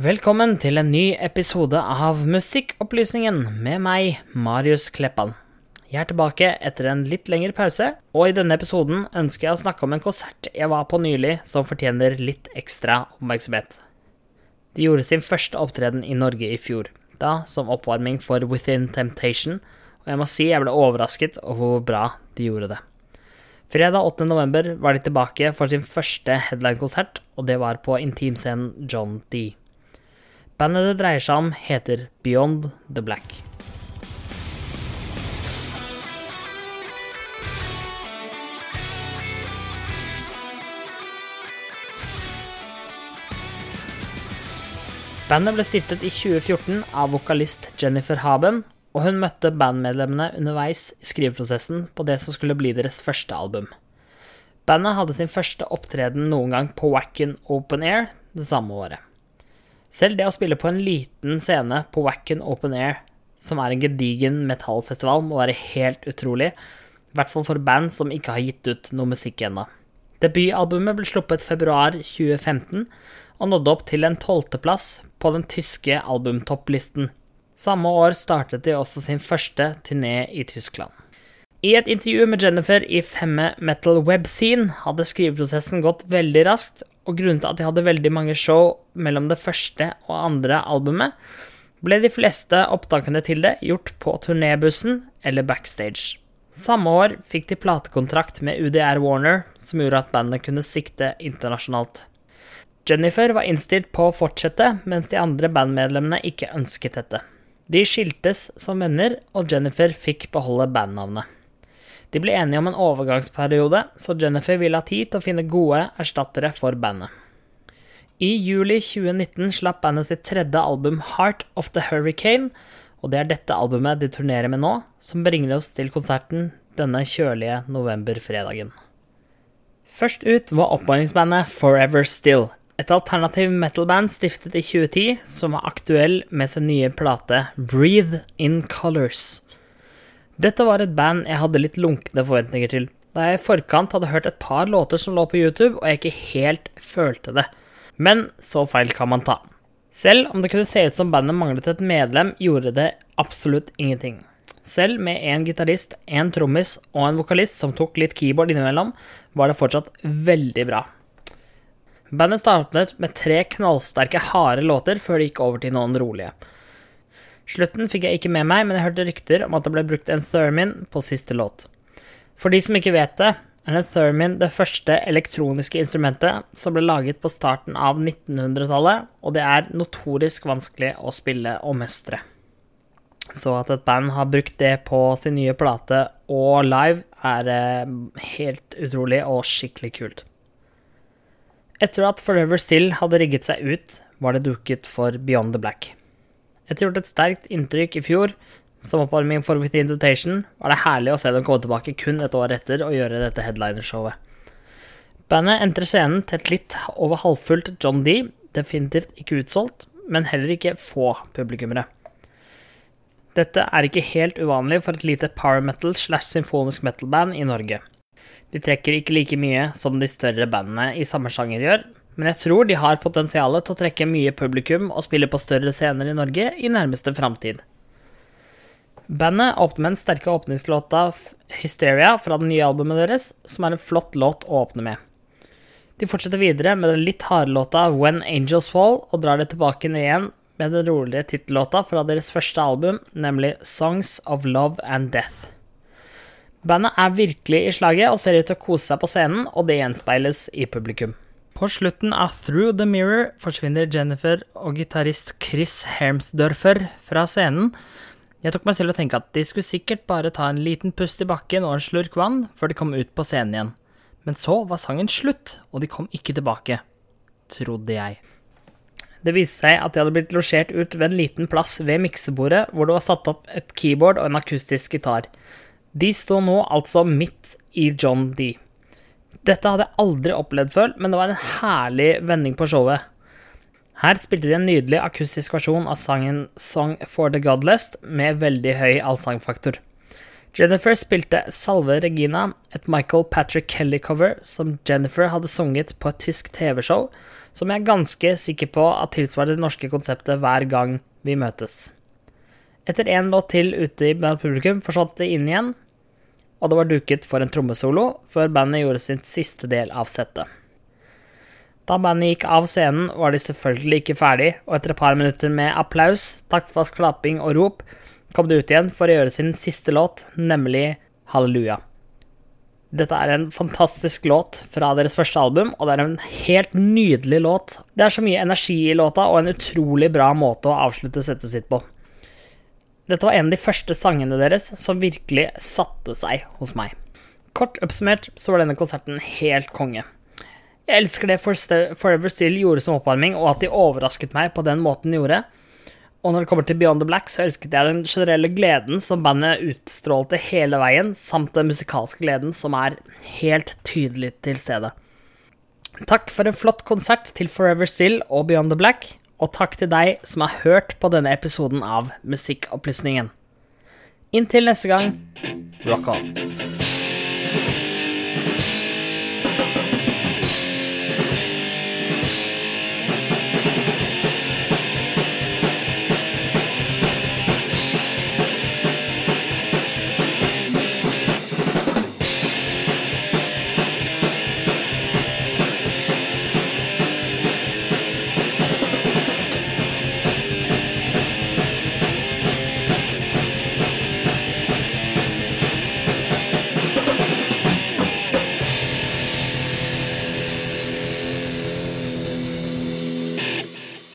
Velkommen til en ny episode av Musikkopplysningen med meg, Marius Kleppan. Jeg er tilbake etter en litt lengre pause, og i denne episoden ønsker jeg å snakke om en konsert jeg var på nylig som fortjener litt ekstra oppmerksomhet. De gjorde sin første opptreden i Norge i fjor, da som oppvarming for Within Temptation, og jeg må si jeg ble overrasket over hvor bra de gjorde det. Fredag 8. november var de tilbake for sin første headline-konsert, og det var på intimscenen John D. Bandet det dreier seg om, heter Beyond the Black. Bandet ble stiftet i 2014 av vokalist Jennifer Haben, og hun møtte bandmedlemmene underveis i skriveprosessen på det som skulle bli deres første album. Bandet hadde sin første opptreden noen gang på Wacken Open Air det samme året. Selv det å spille på en liten scene på Wacken Open Air, som er en gedigen metallfestival, må være helt utrolig. I hvert fall for band som ikke har gitt ut noe musikk ennå. Debutalbumet ble sluppet februar 2015 og nådde opp til en tolvteplass på den tyske albumtopplisten. Samme år startet de også sin første turné i Tyskland. I et intervju med Jennifer i Femme Metal Webscene hadde skriveprosessen gått veldig raskt, og grunnen til at de hadde veldig mange show mellom det første og andre albumet, ble de fleste opptakene til det gjort på turnébussen eller backstage. Samme år fikk de platekontrakt med UDR Warner, som gjorde at bandet kunne sikte internasjonalt. Jennifer var innstilt på å fortsette, mens de andre bandmedlemmene ikke ønsket dette. De skiltes som venner, og Jennifer fikk beholde bandnavnet. De ble enige om en overgangsperiode, så Jennifer ville ha tid til å finne gode erstattere for bandet. I juli 2019 slapp bandet sitt tredje album, Heart of the Hurricane, og det er dette albumet de turnerer med nå, som bringer oss til konserten denne kjølige novemberfredagen. Først ut var oppvarmingsbandet Forever Still, et alternativ metal-band stiftet i 2010 som var aktuell med sin nye plate Breathe In Colors. Dette var et band jeg hadde litt lunkne forventninger til, da jeg i forkant hadde hørt et par låter som lå på YouTube, og jeg ikke helt følte det. Men så feil kan man ta. Selv om det kunne se ut som bandet manglet et medlem, gjorde det absolutt ingenting. Selv med en gitarist, en trommis og en vokalist som tok litt keyboard innimellom, var det fortsatt veldig bra. Bandet startet med tre knallsterke, harde låter før det gikk over til noen rolige. Slutten fikk jeg ikke med meg, men jeg hørte rykter om at det ble brukt en thermin på siste låt. For de som ikke vet det, er en thermin det første elektroniske instrumentet som ble laget på starten av 1900-tallet, og det er notorisk vanskelig å spille og mestre. Så at et band har brukt det på sin nye plate og live, er eh, helt utrolig og skikkelig kult. Etter at Forever Still hadde rigget seg ut, var det duket for Beyond the Black. Etter å ha gjort et sterkt inntrykk i fjor, som oppvarming for With Invitation, var det herlig å se dem komme tilbake kun et år etter og gjøre dette headlinershowet. Bandet entrer scenen til et litt over halvfullt John D, definitivt ikke utsolgt, men heller ikke få publikummere. Dette er ikke helt uvanlig for et lite power metal slash symfonisk metal-band i Norge. De trekker ikke like mye som de større bandene i samme sjanger gjør, men jeg tror de har potensial til å trekke mye publikum og spille på større scener i Norge i nærmeste framtid. Bandet åpner med den sterke åpningslåta Hysteria fra det nye albumet deres, som er en flott låt å åpne med. De fortsetter videre med den litt harde låta When Angels Fall, og drar det tilbake ned igjen med den rolige tittellåta fra deres første album, nemlig Songs of Love and Death. Bandet er virkelig i slaget og ser ut til å kose seg på scenen, og det gjenspeiles i publikum. På slutten av Through the Mirror forsvinner Jennifer og gitarist Chris Hermsdorfer fra scenen. Jeg tok meg selv å tenke at de skulle sikkert bare ta en liten pust i bakken og en slurk vann før de kom ut på scenen igjen. Men så var sangen slutt, og de kom ikke tilbake. Trodde jeg. Det viste seg at de hadde blitt losjert ut ved en liten plass ved miksebordet, hvor det var satt opp et keyboard og en akustisk gitar. De står nå altså midt i John D. Dette hadde jeg aldri opplevd før, men det var en herlig vending på showet. Her spilte de en nydelig akustisk versjon av sangen Song for the Godless med veldig høy allsangfaktor. Jennifer spilte Salve Regina, et Michael Patrick Kelly-cover som Jennifer hadde sunget på et tysk TV-show, som jeg er ganske sikker på at tilsvarer det norske konseptet hver gang vi møtes. Etter én låt til ute blant publikum forsvant det inn igjen, og det var duket for en trommesolo før bandet gjorde sin siste del av settet. Da bandet gikk av scenen, var de selvfølgelig ikke ferdig, og etter et par minutter med applaus, taktfast klapping og rop, kom de ut igjen for å gjøre sin siste låt, nemlig Halleluja. Dette er en fantastisk låt fra deres første album, og det er en helt nydelig låt. Det er så mye energi i låta, og en utrolig bra måte å avslutte settet sitt på. Dette var en av de første sangene deres som virkelig satte seg hos meg. Kort oppsummert så var denne konserten helt konge. Jeg elsker det Forever Still gjorde som oppvarming, og at de overrasket meg på den måten de gjorde. Og når det kommer til Beyond the Black, så elsket jeg den generelle gleden som bandet utstrålte hele veien, samt den musikalske gleden som er helt tydelig til stede. Takk for en flott konsert til Forever Still og Beyond the Black, og takk til deg som har hørt på denne episoden av Musikkopplysningen. Inntil neste gang, rock on.